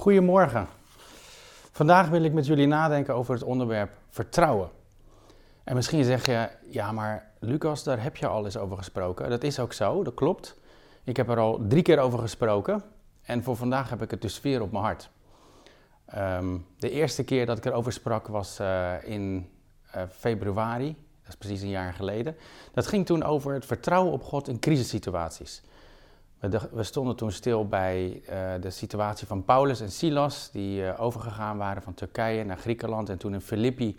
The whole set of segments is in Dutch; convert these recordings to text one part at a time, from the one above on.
Goedemorgen. Vandaag wil ik met jullie nadenken over het onderwerp vertrouwen. En misschien zeg je, ja maar Lucas, daar heb je al eens over gesproken. Dat is ook zo, dat klopt. Ik heb er al drie keer over gesproken en voor vandaag heb ik het dus weer op mijn hart. Ehm, de eerste keer dat ik erover sprak was eh, in uh, februari, dat is precies een jaar geleden. Dat ging toen over het vertrouwen op God in crisissituaties. We, stonden toen stil bij uh, de situatie van Paulus en Silas, die uh, overgegaan waren van Turkije naar Griekenland en toen in Filippi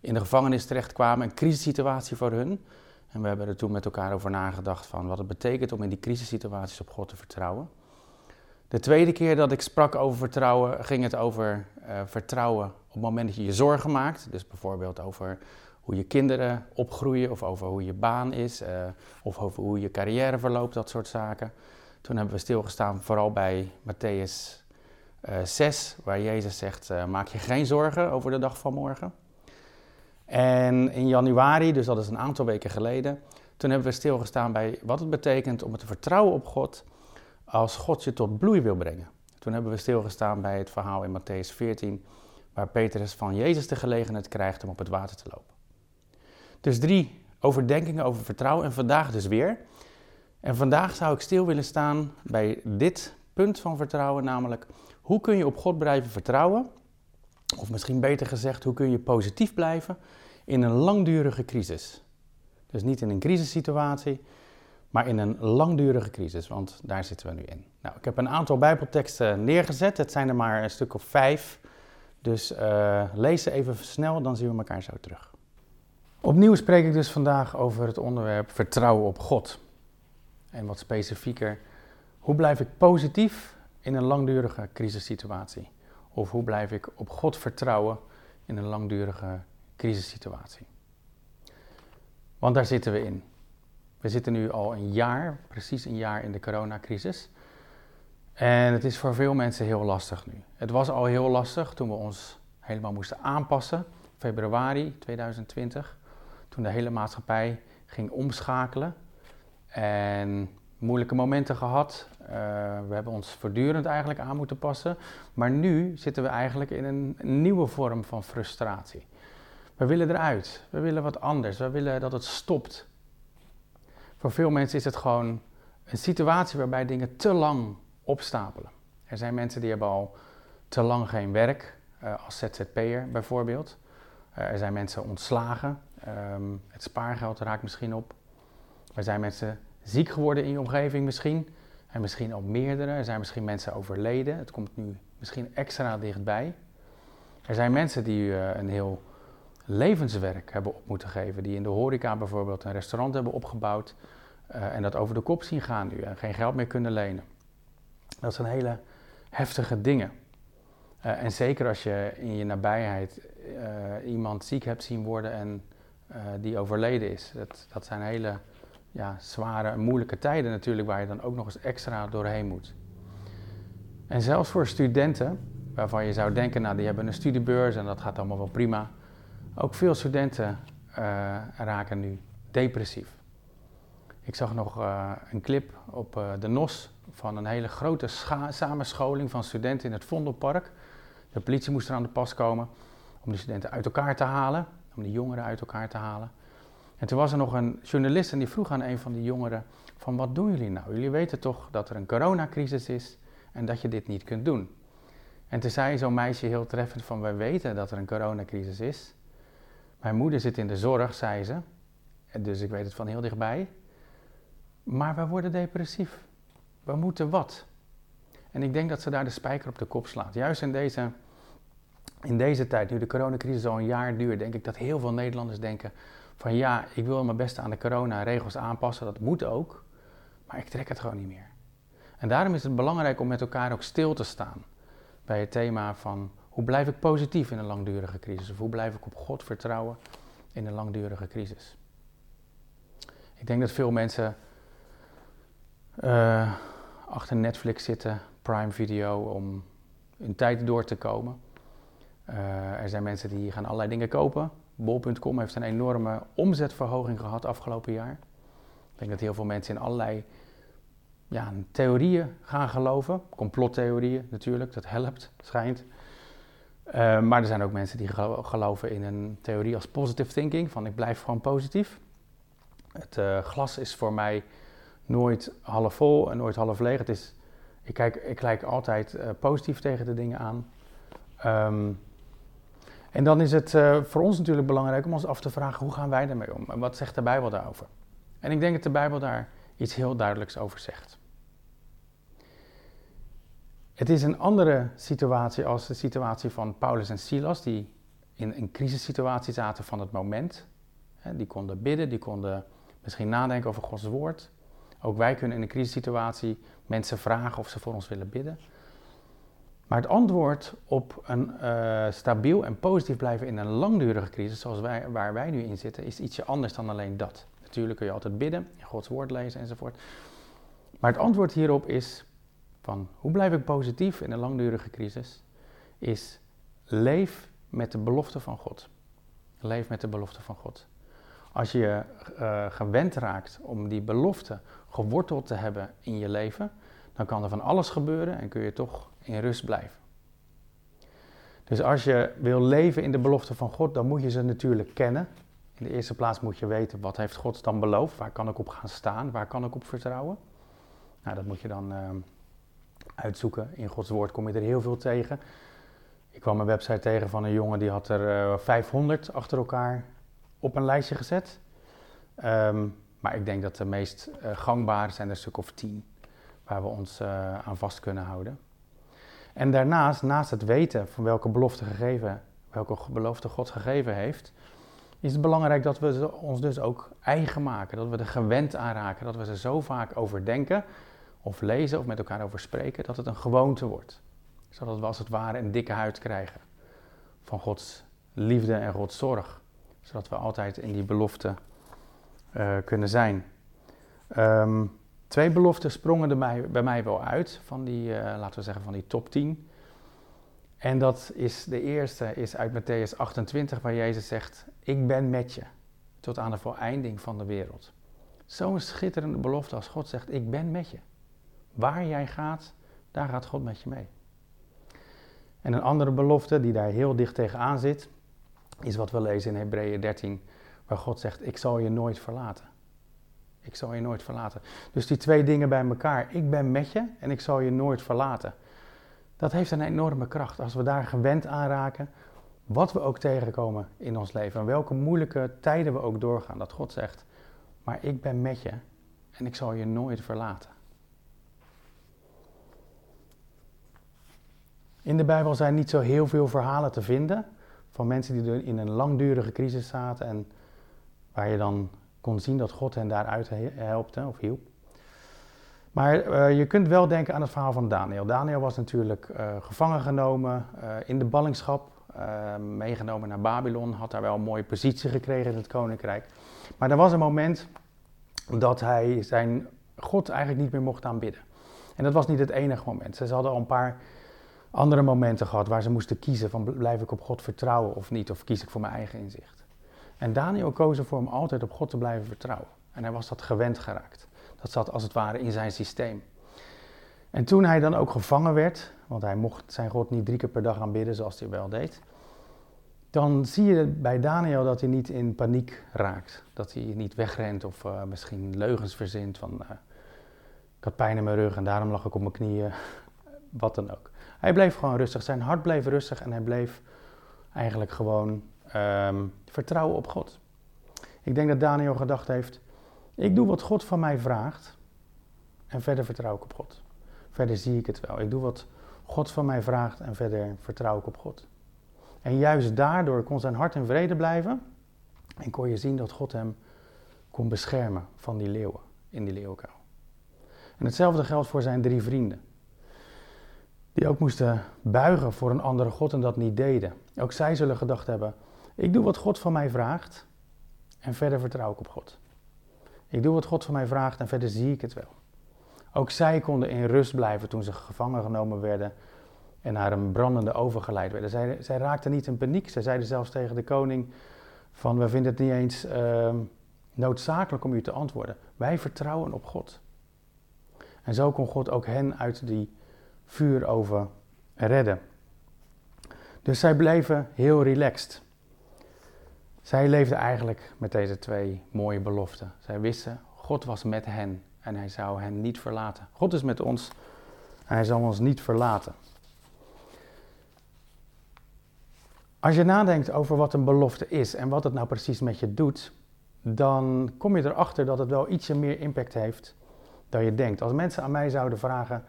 in de gevangenis terechtkwamen. Een crisissituatie voor hun. En we hebben er toen met elkaar over nagedacht van wat het betekent om in die crisissituaties op God te vertrouwen. De tweede keer dat ik sprak over vertrouwen, ging het over uh, vertrouwen op het moment dat je je zorgen maakt. Dus bijvoorbeeld over hoe je kinderen opgroeien, of over hoe je baan is, of over hoe je carrière verloopt, dat soort zaken. Toen hebben we stilgestaan vooral bij Matthäus uh, 6, waar Jezus zegt: uh, Maak je geen zorgen over de dag van morgen. En in januari, dus dat is een aantal weken geleden, toen hebben we stilgestaan bij wat het betekent om te vertrouwen op God als God je tot bloei wil brengen. Toen hebben we stilgestaan bij het verhaal in Matthäus 14, waar Petrus van Jezus de gelegenheid krijgt om op het water te lopen. Dus drie overdenkingen over vertrouwen en vandaag dus weer. En vandaag zou ik stil willen staan bij dit punt van vertrouwen, namelijk hoe kun je op God blijven vertrouwen? Of misschien beter gezegd, hoe kun je positief blijven in een langdurige crisis? Dus niet in een crisissituatie, maar in een langdurige crisis, want daar zitten we nu in. Nou, ik heb een aantal Bijbelteksten neergezet, het zijn er maar een stuk of vijf. Dus uh, lees ze even snel, dan zien we elkaar zo terug. Opnieuw spreek ik dus vandaag over het onderwerp vertrouwen op God. En wat specifieker, hoe blijf ik positief in een langdurige crisissituatie? Of hoe blijf ik op God vertrouwen in een langdurige crisissituatie? Want daar zitten we in. We zitten nu al een jaar, precies een jaar in de coronacrisis. En het is voor veel mensen heel lastig nu. Het was al heel lastig toen we ons helemaal moesten aanpassen, februari 2020 toen de hele maatschappij ging omschakelen. En moeilijke momenten gehad. Uh, we hebben ons voortdurend eigenlijk aan moeten passen. Maar nu zitten we eigenlijk in een, nieuwe vorm van frustratie. We willen eruit. We willen wat anders. We willen dat het stopt. Voor veel mensen is het gewoon een situatie waarbij dingen te lang opstapelen. Er zijn mensen die hebben al te lang geen werk, uh, als ZZP'er bijvoorbeeld. Uh, er zijn mensen ontslagen. Um, het spaargeld raakt misschien op. Er zijn mensen ziek geworden in je omgeving misschien. En misschien ook meerdere. Er zijn misschien mensen overleden. Het komt nu misschien extra dichtbij. Er zijn mensen die uh, een heel levenswerk hebben op moeten geven. Die in de horeca bijvoorbeeld een restaurant hebben opgebouwd. Uh, en dat over de kop zien gaan nu. En geen geld meer kunnen lenen. Dat zijn hele heftige dingen. Uh, en zeker als je in je nabijheid iemand ziek hebt zien worden en die overleden is. Dat, dat zijn hele ja, zware en moeilijke tijden natuurlijk, waar je dan ook nog eens extra doorheen moet. En zelfs voor studenten, waarvan je zou denken, nou die hebben een studiebeurs en dat gaat allemaal wel prima. Ook veel studenten uh, raken nu depressief. Ik zag nog uh, een clip op de NOS van een hele grote samenscholing van studenten in het Vondelpark. De politie moest er aan de pas komen om die studenten uit elkaar te halen om die jongeren uit elkaar te halen. En toen was er nog een journalist en die vroeg aan een van die jongeren van wat doen jullie nou? Jullie weten toch dat er een coronacrisis is en dat je dit niet kunt doen. En toen zei zo'n meisje heel treffend van wij weten dat er een coronacrisis is. Mijn moeder zit in de zorg, zei ze. Dus ik weet het van heel dichtbij. Maar we worden depressief. We moeten wat. En ik denk dat ze daar de spijker op de kop slaat. Juist in deze in deze tijd, nu de coronacrisis al een jaar duurt, denk ik dat heel veel Nederlanders denken van ja, ik wil mijn beste aan de corona-regels aanpassen, dat moet ook, maar ik trek het gewoon niet meer. En daarom is het belangrijk om met elkaar ook stil te staan bij het thema van hoe blijf ik positief in een langdurige crisis of hoe blijf ik op God vertrouwen in een langdurige crisis. Ik denk dat veel mensen uh, achter Netflix zitten, Prime Video, om hun tijd door te komen. Uh, er zijn mensen die gaan allerlei dingen kopen. Bol.com heeft een enorme omzetverhoging gehad afgelopen jaar. Ik denk dat heel veel mensen in allerlei ja, theorieën gaan geloven. Complottheorieën natuurlijk, dat helpt, schijnt. Uh, maar er zijn ook mensen die geloven in een theorie als positive thinking, van ik blijf gewoon positief. Het uh, glas is voor mij nooit half vol en nooit half leeg. Het is, ik, kijk, ik kijk altijd uh, positief tegen de dingen aan. Um, en dan is het voor ons natuurlijk belangrijk om ons af te vragen hoe gaan wij daarmee om en wat zegt de Bijbel daarover. En ik denk dat de Bijbel daar iets heel duidelijks over zegt. Het is een andere situatie als de situatie van Paulus en Silas, die in een crisissituatie zaten van het moment. Die konden bidden, die konden misschien nadenken over Gods woord. Ook wij kunnen in een crisissituatie mensen vragen of ze voor ons willen bidden. Maar het antwoord op een uh, stabiel en positief blijven in een langdurige crisis, zoals wij, waar wij nu in zitten, is ietsje anders dan alleen dat. Natuurlijk kun je altijd bidden, Gods woord lezen enzovoort. Maar het antwoord hierop is van hoe blijf ik positief in een langdurige crisis, is leef met de belofte van God. Leef met de belofte van God. Als je uh, gewend raakt om die belofte geworteld te hebben in je leven, dan kan er van alles gebeuren en kun je toch in rust blijven. Dus als je wil leven in de belofte van God, dan moet je ze natuurlijk kennen. In de eerste plaats moet je weten, wat heeft God dan beloofd? Waar kan ik op gaan staan? Waar kan ik op vertrouwen? Nou, dat moet je dan uh, uitzoeken. In Gods woord kom je er heel veel tegen. Ik kwam een website tegen van een jongen die had er uh, eh, 500 achter elkaar op een lijstje gezet. Um, maar ik denk dat de meest uh, gangbare zijn er een stuk of tien waar we ons aan vast kunnen houden. En daarnaast, naast het weten van welke belofte, gegeven, welke belofte God gegeven heeft, is het belangrijk dat we ons dus ook eigen maken. Dat we er gewend aan raken. Dat we er zo vaak over denken of lezen of met elkaar over spreken, dat het een gewoonte wordt. Zodat we als het ware een dikke huid krijgen van Gods liefde en Gods zorg. Zodat we altijd in die belofte uh, kunnen zijn. Um, twee beloften sprongen er bij, bij mij wel uit, van die, uh, laten we zeggen, van die top 10. En dat is, de eerste is uit Matthäus 28, waar Jezus zegt, ik ben met je, tot aan de voleinding van de wereld. Zo'n schitterende belofte als God zegt, ik ben met je. Waar jij gaat, daar gaat God met je mee. En een andere belofte die daar heel dicht tegenaan zit, is wat we lezen in Hebreeën 13, waar God zegt, ik zal je nooit verlaten. Ik zal je nooit verlaten. Dus die twee dingen bij elkaar, ik ben met je en ik zal je nooit verlaten. Dat heeft een enorme kracht. Als we daar gewend aan raken, wat we ook tegenkomen in ons leven en welke moeilijke tijden we ook doorgaan, dat God zegt, maar ik ben met je en ik zal je nooit verlaten. In de Bijbel zijn niet zo heel veel verhalen te vinden van mensen die in een langdurige crisis zaten en waar je dan kon zien dat God hen daaruit helpte of hielp. Maar uh, je kunt wel denken aan het verhaal van Daniel. Daniel was natuurlijk uh, gevangen genomen uh, in de ballingschap, meegenomen naar Babylon, had daar wel een mooie positie gekregen in het koninkrijk. Maar er was een moment dat hij zijn God eigenlijk niet meer mocht aanbidden. En dat was niet het enige moment. Ze hadden al een paar andere momenten gehad waar ze moesten kiezen van blijf ik op God vertrouwen of niet, of kies ik voor mijn eigen inzicht. En Daniel koos ervoor om altijd op God te blijven vertrouwen. En hij was dat gewend geraakt. Dat zat als het ware in zijn systeem. En toen hij dan ook gevangen werd, want hij mocht zijn God niet drie keer per dag aanbidden zoals hij wel deed, dan zie je bij Daniel dat hij niet in paniek raakt. Dat hij niet wegrent of uh, misschien leugens verzint van uh, ik had pijn in mijn rug en daarom lag ik op mijn knieën, wat dan ook. Hij bleef gewoon rustig, zijn hart bleef rustig en hij bleef eigenlijk gewoon um, vertrouwen op God. Ik denk dat Daniel gedacht heeft, ik doe wat God van mij vraagt en verder vertrouw ik op God. Verder zie ik het wel. Ik doe wat God van mij vraagt en verder vertrouw ik op God. En juist daardoor kon zijn hart in vrede blijven en kon je zien dat God hem kon beschermen van die leeuwen in die leeuwenkuil. En hetzelfde geldt voor zijn drie vrienden die ook moesten buigen voor een andere God en dat niet deden. Ook zij zullen gedacht hebben: ik doe wat God van mij vraagt en verder vertrouw ik op God. Ik doe wat God van mij vraagt en verder zie ik het wel. Ook zij konden in rust blijven toen ze gevangen genomen werden en naar een brandende oven geleid werden. Zij, zij raakten niet in paniek. Zij zeiden zelfs tegen de koning van we vinden het niet eens uh, noodzakelijk om u te antwoorden. Wij vertrouwen op God. En zo kon God ook hen uit die vuuroven redden. Dus zij bleven heel relaxed. Zij leefden eigenlijk met deze twee mooie beloften. Zij wisten, God was met hen en hij zou hen niet verlaten. God is met ons en hij zal ons niet verlaten. Als je nadenkt over wat een belofte is en wat het nou precies met je doet, dan kom je erachter dat het wel ietsje meer impact heeft dan je denkt. Als mensen aan mij zouden vragen,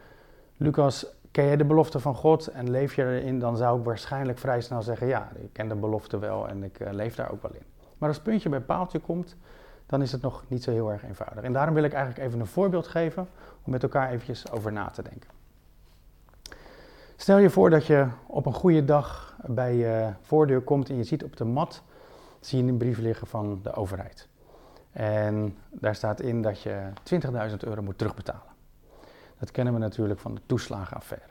Lucas, ken jij de belofte van God en leef je erin, dan zou ik waarschijnlijk vrij snel zeggen, ja, ik ken de belofte wel en ik uh, leef daar ook wel in. Maar als puntje bij paaltje komt, dan is het nog niet zo heel erg eenvoudig. En daarom wil ik eigenlijk even een voorbeeld geven om met elkaar eventjes over na te denken. Stel je voor dat je op een goede dag bij je voordeur komt en je ziet op de mat zie je een brief liggen van de overheid. En daar staat in dat je 20.000 euro moet terugbetalen. Dat kennen we natuurlijk van de toeslagenaffaire.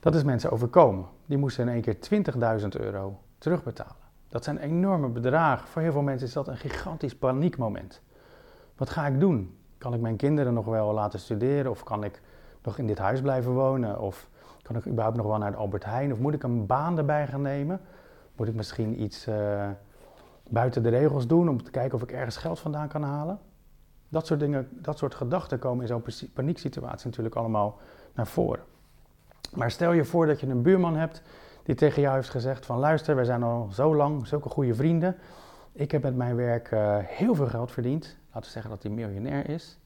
Dat is mensen overkomen. Die moesten in één keer 20.000 euro terugbetalen. Dat zijn enorme bedragen. Voor heel veel mensen is dat een gigantisch paniekmoment. Wat ga ik doen? Kan ik mijn kinderen nog wel laten studeren? Of kan ik nog in dit huis blijven wonen? Of kan ik überhaupt nog wel naar de Albert Heijn? Of moet ik een baan erbij gaan nemen? Moet ik misschien iets uh, buiten de regels doen om te kijken of ik ergens geld vandaan kan halen? Dat soort dingen, dat soort gedachten komen in zo'n panieksituatie natuurlijk allemaal naar voren. Maar stel je voor dat je een buurman hebt die tegen jou heeft gezegd van luister, wij zijn al zo lang zulke goede vrienden. Ik heb met mijn werk uh, heel veel geld verdiend. Laten we zeggen dat hij miljonair is.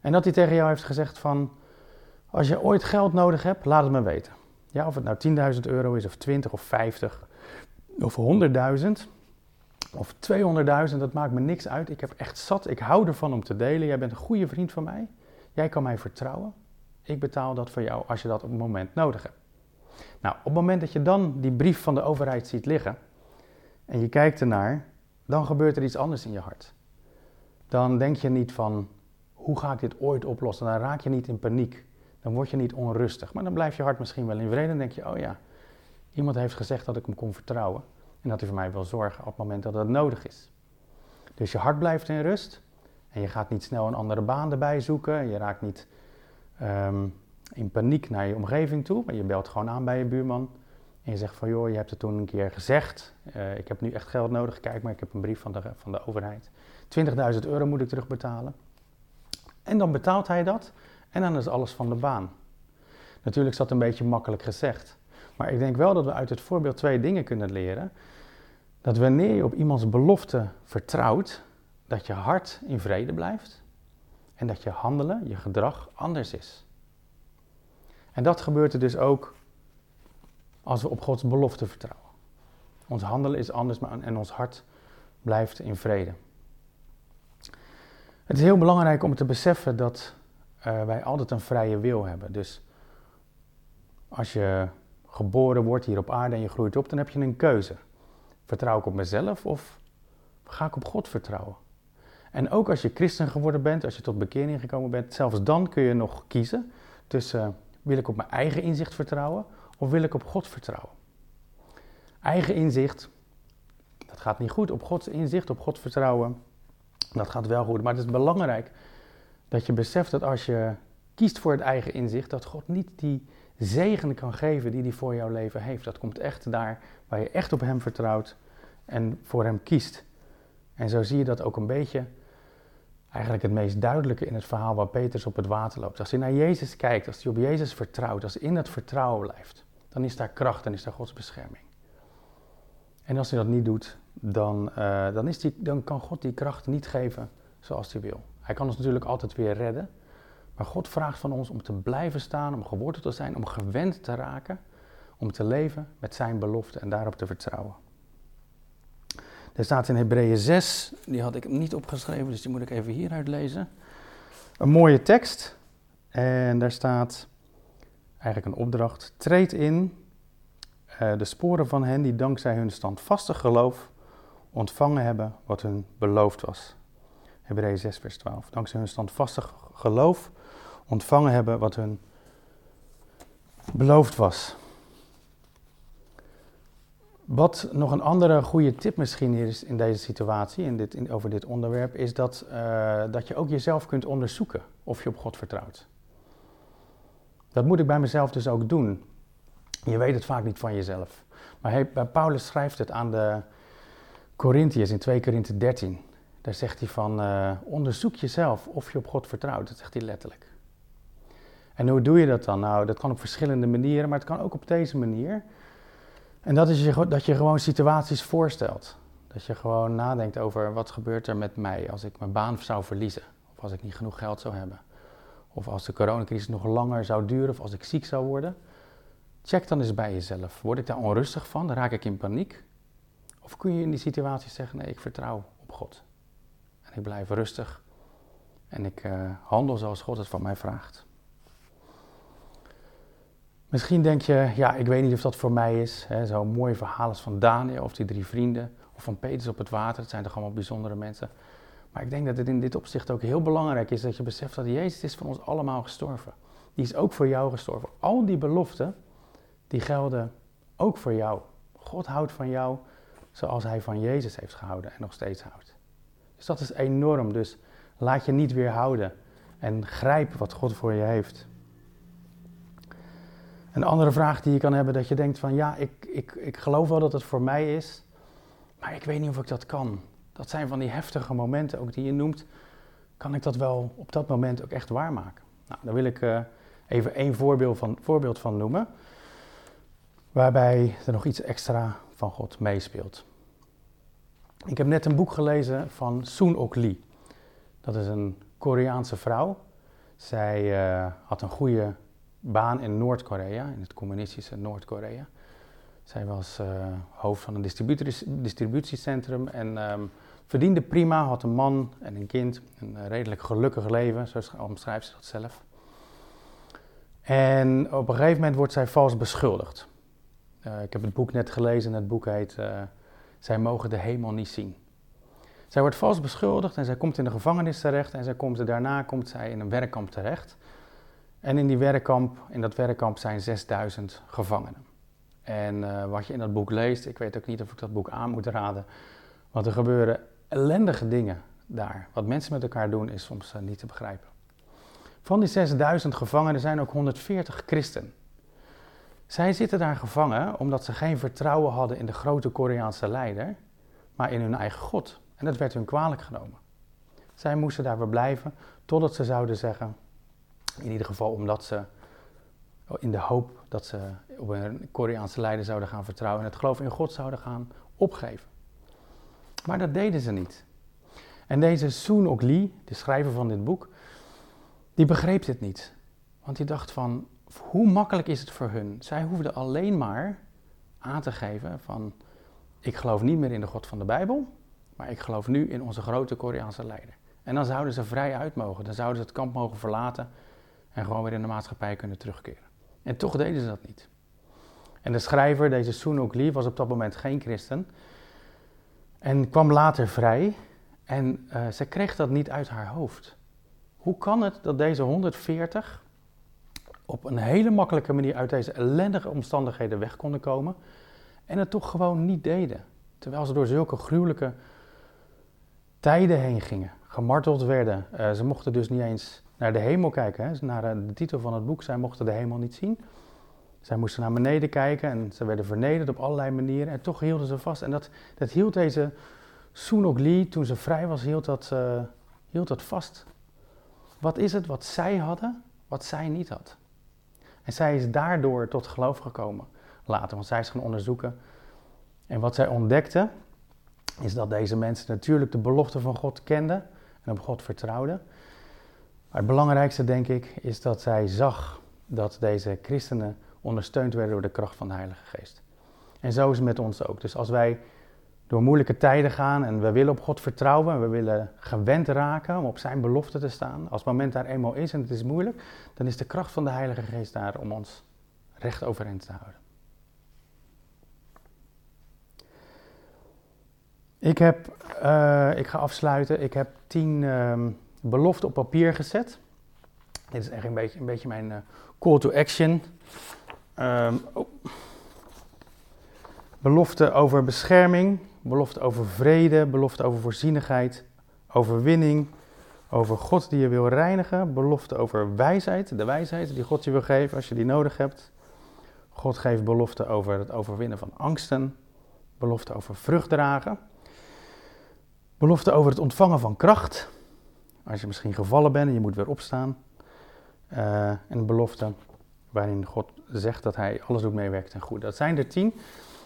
En dat hij tegen jou heeft gezegd van als je ooit geld nodig hebt, laat het me weten. Ja, of het nou 10.000 euro is, of 20 of 50 of 100.000 of 200.000, dat maakt me niks uit. Ik heb echt zat, ik hou ervan om te delen. Jij bent een goede vriend van mij. Jij kan mij vertrouwen. Ik betaal dat voor jou als je dat op het moment nodig hebt. Nou, op het moment dat je dan die brief van de overheid ziet liggen en je kijkt ernaar, dan gebeurt er iets anders in je hart. Dan denk je niet van, hoe ga ik dit ooit oplossen? Dan raak je niet in paniek. Dan word je niet onrustig. Maar dan blijft je hart misschien wel in vrede en denk je, oh ja, iemand heeft gezegd dat ik hem kon vertrouwen. En dat hij voor mij wil zorgen op het moment dat het nodig is. Dus je hart blijft in rust. En je gaat niet snel een andere baan erbij zoeken. Je raakt niet um, in paniek naar je omgeving toe. Maar je belt gewoon aan bij je buurman. En je zegt van joh, je hebt het toen een keer gezegd. Uh, ik heb nu echt geld nodig. Kijk maar, ik heb een brief van de, van de overheid. 20.000 euro moet ik terugbetalen. En dan betaalt hij dat. En dan is alles van de baan. Natuurlijk is dat een beetje makkelijk gezegd. Maar ik denk wel dat we uit het voorbeeld twee dingen kunnen leren. Dat wanneer je op iemands belofte vertrouwt, dat je hart in vrede blijft en dat je handelen, je gedrag anders is. En dat gebeurt er dus ook als we op Gods belofte vertrouwen. Ons handelen is anders en ons hart blijft in vrede. Het is heel belangrijk om te beseffen dat uh, wij altijd een vrije wil hebben. Dus als je geboren wordt hier op aarde en je groeit op, dan heb je een keuze. Vertrouw ik op mezelf of ga ik op God vertrouwen? En ook als je christen geworden bent, als je tot bekering gekomen bent, zelfs dan kun je nog kiezen tussen wil ik op mijn eigen inzicht vertrouwen of wil ik op God vertrouwen? Eigen inzicht, dat gaat niet goed. Op Gods inzicht, op God vertrouwen, dat gaat wel goed. Maar het is belangrijk dat je beseft dat als je kiest voor het eigen inzicht, dat God niet die zegen kan geven die hij voor jouw leven heeft. Dat komt echt daar waar je echt op hem vertrouwt en voor hem kiest. En zo zie je dat ook een beetje, eigenlijk het meest duidelijke in het verhaal waar Petrus op het water loopt. Als hij naar Jezus kijkt, als hij op Jezus vertrouwt, als hij in dat vertrouwen blijft, dan is daar kracht en is daar Gods bescherming. En als hij dat niet doet, dan, uh, dan, is dan kan God die kracht niet geven zoals hij wil. Hij kan ons natuurlijk altijd weer redden, maar God vraagt van ons om te blijven staan, om geworteld te zijn, om gewend te raken, om te leven met zijn belofte en daarop te vertrouwen. Er staat in Hebreeën 6, die had ik niet opgeschreven, dus die moet ik even hieruit lezen. Een mooie tekst. En daar staat eigenlijk een opdracht. Treed in uh, de sporen van hen die dankzij hun standvastig geloof ontvangen hebben wat hun beloofd was. Hebreeën 6, vers 12. Dankzij hun standvastig geloof ontvangen hebben wat hun beloofd was. Wat nog een andere goede tip misschien is in deze situatie, in dit, over dit onderwerp, is dat, uh, dat je ook jezelf kunt onderzoeken of je op God vertrouwt. Dat moet ik bij mezelf dus ook doen. Je weet het vaak niet van jezelf. Maar hij, Paulus schrijft het aan de Corinthiërs in 2 Korinthe 13. Daar zegt hij van, uh, onderzoek jezelf of je op God vertrouwt. Dat zegt hij letterlijk. En hoe doe je dat dan? Nou, dat kan op verschillende manieren, maar het kan ook op deze manier. En dat is je, dat je gewoon situaties voorstelt. Dat je gewoon nadenkt over wat gebeurt er met mij als ik mijn baan zou verliezen. Of als ik niet genoeg geld zou hebben. Of als de coronacrisis nog langer zou duren of als ik ziek zou worden. Check dan eens bij jezelf. Word ik daar onrustig van? Raak ik in paniek? Of kun je in die situatie zeggen, nee, ik vertrouw op God. En ik blijf rustig. En ik uh, handel zoals God het van mij vraagt. Misschien denk je, ja, ik weet niet of dat voor mij is. Zo'n mooi verhaal is van Daniel of die drie vrienden. Of van Petrus op het water. Het zijn toch allemaal bijzondere mensen. Maar ik denk dat het in dit opzicht ook heel belangrijk is dat je beseft dat Jezus is voor ons allemaal gestorven. Die is ook voor jou gestorven. Al die beloften, die gelden ook voor jou. God houdt van jou zoals hij van Jezus heeft gehouden en nog steeds houdt. Dus dat is enorm. Dus laat je niet weerhouden en grijp wat God voor je heeft. Een andere vraag die je kan hebben, dat je denkt van ja, ik, ik, ik geloof wel dat het voor mij is, maar ik weet niet of ik dat kan. Dat zijn van die heftige momenten ook die je noemt. Kan ik dat wel op dat moment ook echt waarmaken? Nou, daar wil ik uh, even één voorbeeld van, voorbeeld van noemen, waarbij er nog iets extra van God meespeelt. Ik heb net een boek gelezen van Soon Ok Lee. Dat is een Koreaanse vrouw. Zij uh, had een goede baan in Noord-Korea, in het communistische Noord-Korea. Zij was uh, hoofd van een distributiecentrum en um, verdiende prima, had een man en een kind, een redelijk gelukkig leven, zo omschrijft ze dat zelf. En op een gegeven moment wordt zij vals beschuldigd. Uh, ik heb het boek net gelezen en het boek heet Zij mogen de hemel niet zien. Zij wordt vals beschuldigd en zij komt in de gevangenis terecht en zij komt, daarna komt zij in een werkkamp terecht. En in, die werkkamp, in dat werkkamp zijn 6000 gevangenen. En uh, wat je in dat boek leest, ik weet ook niet of ik dat boek aan moet raden, want er gebeuren ellendige dingen daar. Wat mensen met elkaar doen is soms uh, niet te begrijpen. Van die 6000 gevangenen zijn ook 140 christen. Zij zitten daar gevangen omdat ze geen vertrouwen hadden in de grote Koreaanse leider, maar in hun eigen God. En dat werd hun kwalijk genomen. Zij moesten daar verblijven totdat ze zouden zeggen: in ieder geval omdat ze in de hoop dat ze op een Koreaanse leider zouden gaan vertrouwen en het geloof in God zouden gaan opgeven. Maar dat deden ze niet. En deze Soon Ok Lee, de schrijver van dit boek, die begreep dit niet. Want die dacht van, hoe makkelijk is het voor hun? Zij hoefden alleen maar aan te geven van, ik geloof niet meer in de God van de Bijbel, maar ik geloof nu in onze grote Koreaanse leider. En dan zouden ze vrij uit mogen, dan zouden ze het kamp mogen verlaten en gewoon weer in de maatschappij kunnen terugkeren. En toch deden ze dat niet. En de schrijver, deze Sunuk Lee, was op dat moment geen christen. En kwam later vrij. En uh, ze kreeg dat niet uit haar hoofd. Hoe kan het dat deze 140 op een hele makkelijke manier uit deze ellendige omstandigheden weg konden komen en het toch gewoon niet deden? Terwijl ze door zulke gruwelijke tijden heen gingen, gemarteld werden. Uh, ze mochten dus niet eens naar de hemel kijken. Hè? Naar eh, de titel van het boek, zij mochten de hemel niet zien. Zij moesten naar beneden kijken en ze werden vernederd op allerlei manieren. En toch hielden ze vast. En dat, dat hield deze Lee, toen ze vrij was, hield dat, uh, hield dat vast. Wat is het wat zij hadden, wat zij niet had? En zij is daardoor tot geloof gekomen later, want zij is gaan onderzoeken. En wat zij ontdekte, is dat deze mensen natuurlijk de belofte van God kenden en op God vertrouwden. Maar het belangrijkste, denk ik, is dat zij zag dat deze christenen ondersteund werden door de kracht van de Heilige Geest. En zo is het met ons ook. Dus als wij door moeilijke tijden gaan en we willen op God vertrouwen en we willen gewend raken om op zijn belofte te staan, als het moment daar eenmaal is en het is moeilijk, dan is de kracht van de Heilige Geest daar om ons recht overeind te houden. Ik, heb, uh, ik ga afsluiten. Ik heb tien uh, beloften op papier gezet. Dit is echt een beetje, een beetje mijn uh, call to action. Um, oh. Belofte over bescherming, belofte over vrede, belofte over voorzienigheid, overwinning, over God die je wil reinigen, belofte over wijsheid, de wijsheid die God je wil geven als je die nodig hebt. God geeft belofte over het overwinnen van angsten, belofte over vrucht dragen, belofte over het ontvangen van kracht, als je misschien gevallen bent en je moet weer opstaan. Uh, en belofte waarin God zegt dat hij alles doet meewerkt en goed. Dat zijn er tien.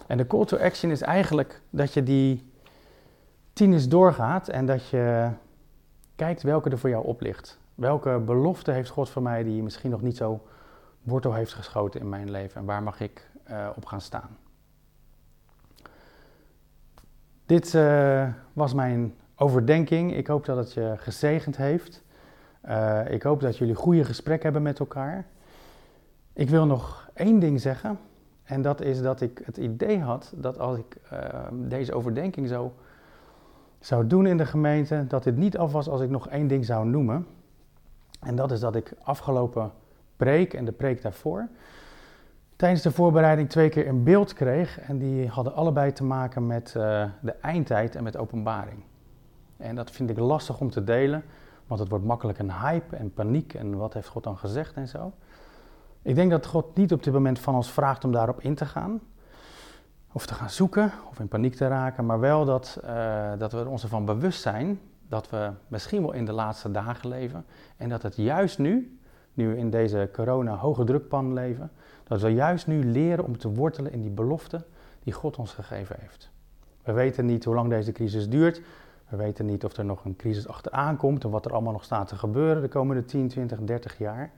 En de call to action is eigenlijk dat je die tien eens doorgaat en dat je kijkt welke er voor jou op ligt. Welke belofte heeft God voor mij die misschien nog niet zo wortel heeft geschoten in mijn leven en waar mag ik uh, op gaan staan? Dit uh, was mijn overdenking. Ik hoop dat het je gezegend heeft. Uh, ik hoop dat jullie goede gesprekken hebben met elkaar. Ik wil nog één ding zeggen. En dat is dat ik het idee had dat als ik uh, deze overdenking zo zou doen in de gemeente, dat dit niet af was als ik nog één ding zou noemen. En dat is dat ik afgelopen preek en de preek daarvoor tijdens de voorbereiding twee keer een beeld kreeg. En die hadden allebei te maken met uh, de eindtijd en met openbaring. En dat vind ik lastig om te delen, want het wordt makkelijk een hype en paniek en wat heeft God dan gezegd en zo. Ik denk dat God niet op dit moment van ons vraagt om daarop in te gaan, of te gaan zoeken, of in paniek te raken, maar wel dat, uh, dat we ons ervan bewust zijn dat we misschien wel in de laatste dagen leven en dat het juist nu, nu we in deze corona hoge drukpan leven, dat we juist nu leren om te wortelen in die belofte die God ons gegeven heeft. We weten niet hoe lang deze crisis duurt. We weten niet of er nog een crisis achteraan komt en wat er allemaal nog staat te gebeuren de komende 10, 20, 30 jaar.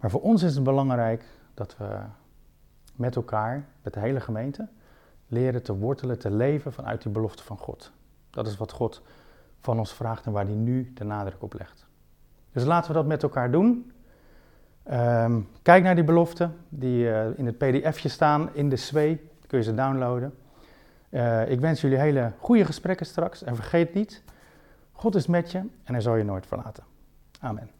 Maar voor ons is het belangrijk dat we met elkaar, met de hele gemeente, leren te wortelen, te leven vanuit die belofte van God. Dat is wat God van ons vraagt en waar hij nu de nadruk op legt. Dus laten we dat met elkaar doen. Um, kijk naar die beloften die uh, in het pdfje staan, in de SWE, kun je ze downloaden. Uh, ik wens jullie hele goede gesprekken straks en vergeet niet, God is met je en hij zal je nooit verlaten. Amen.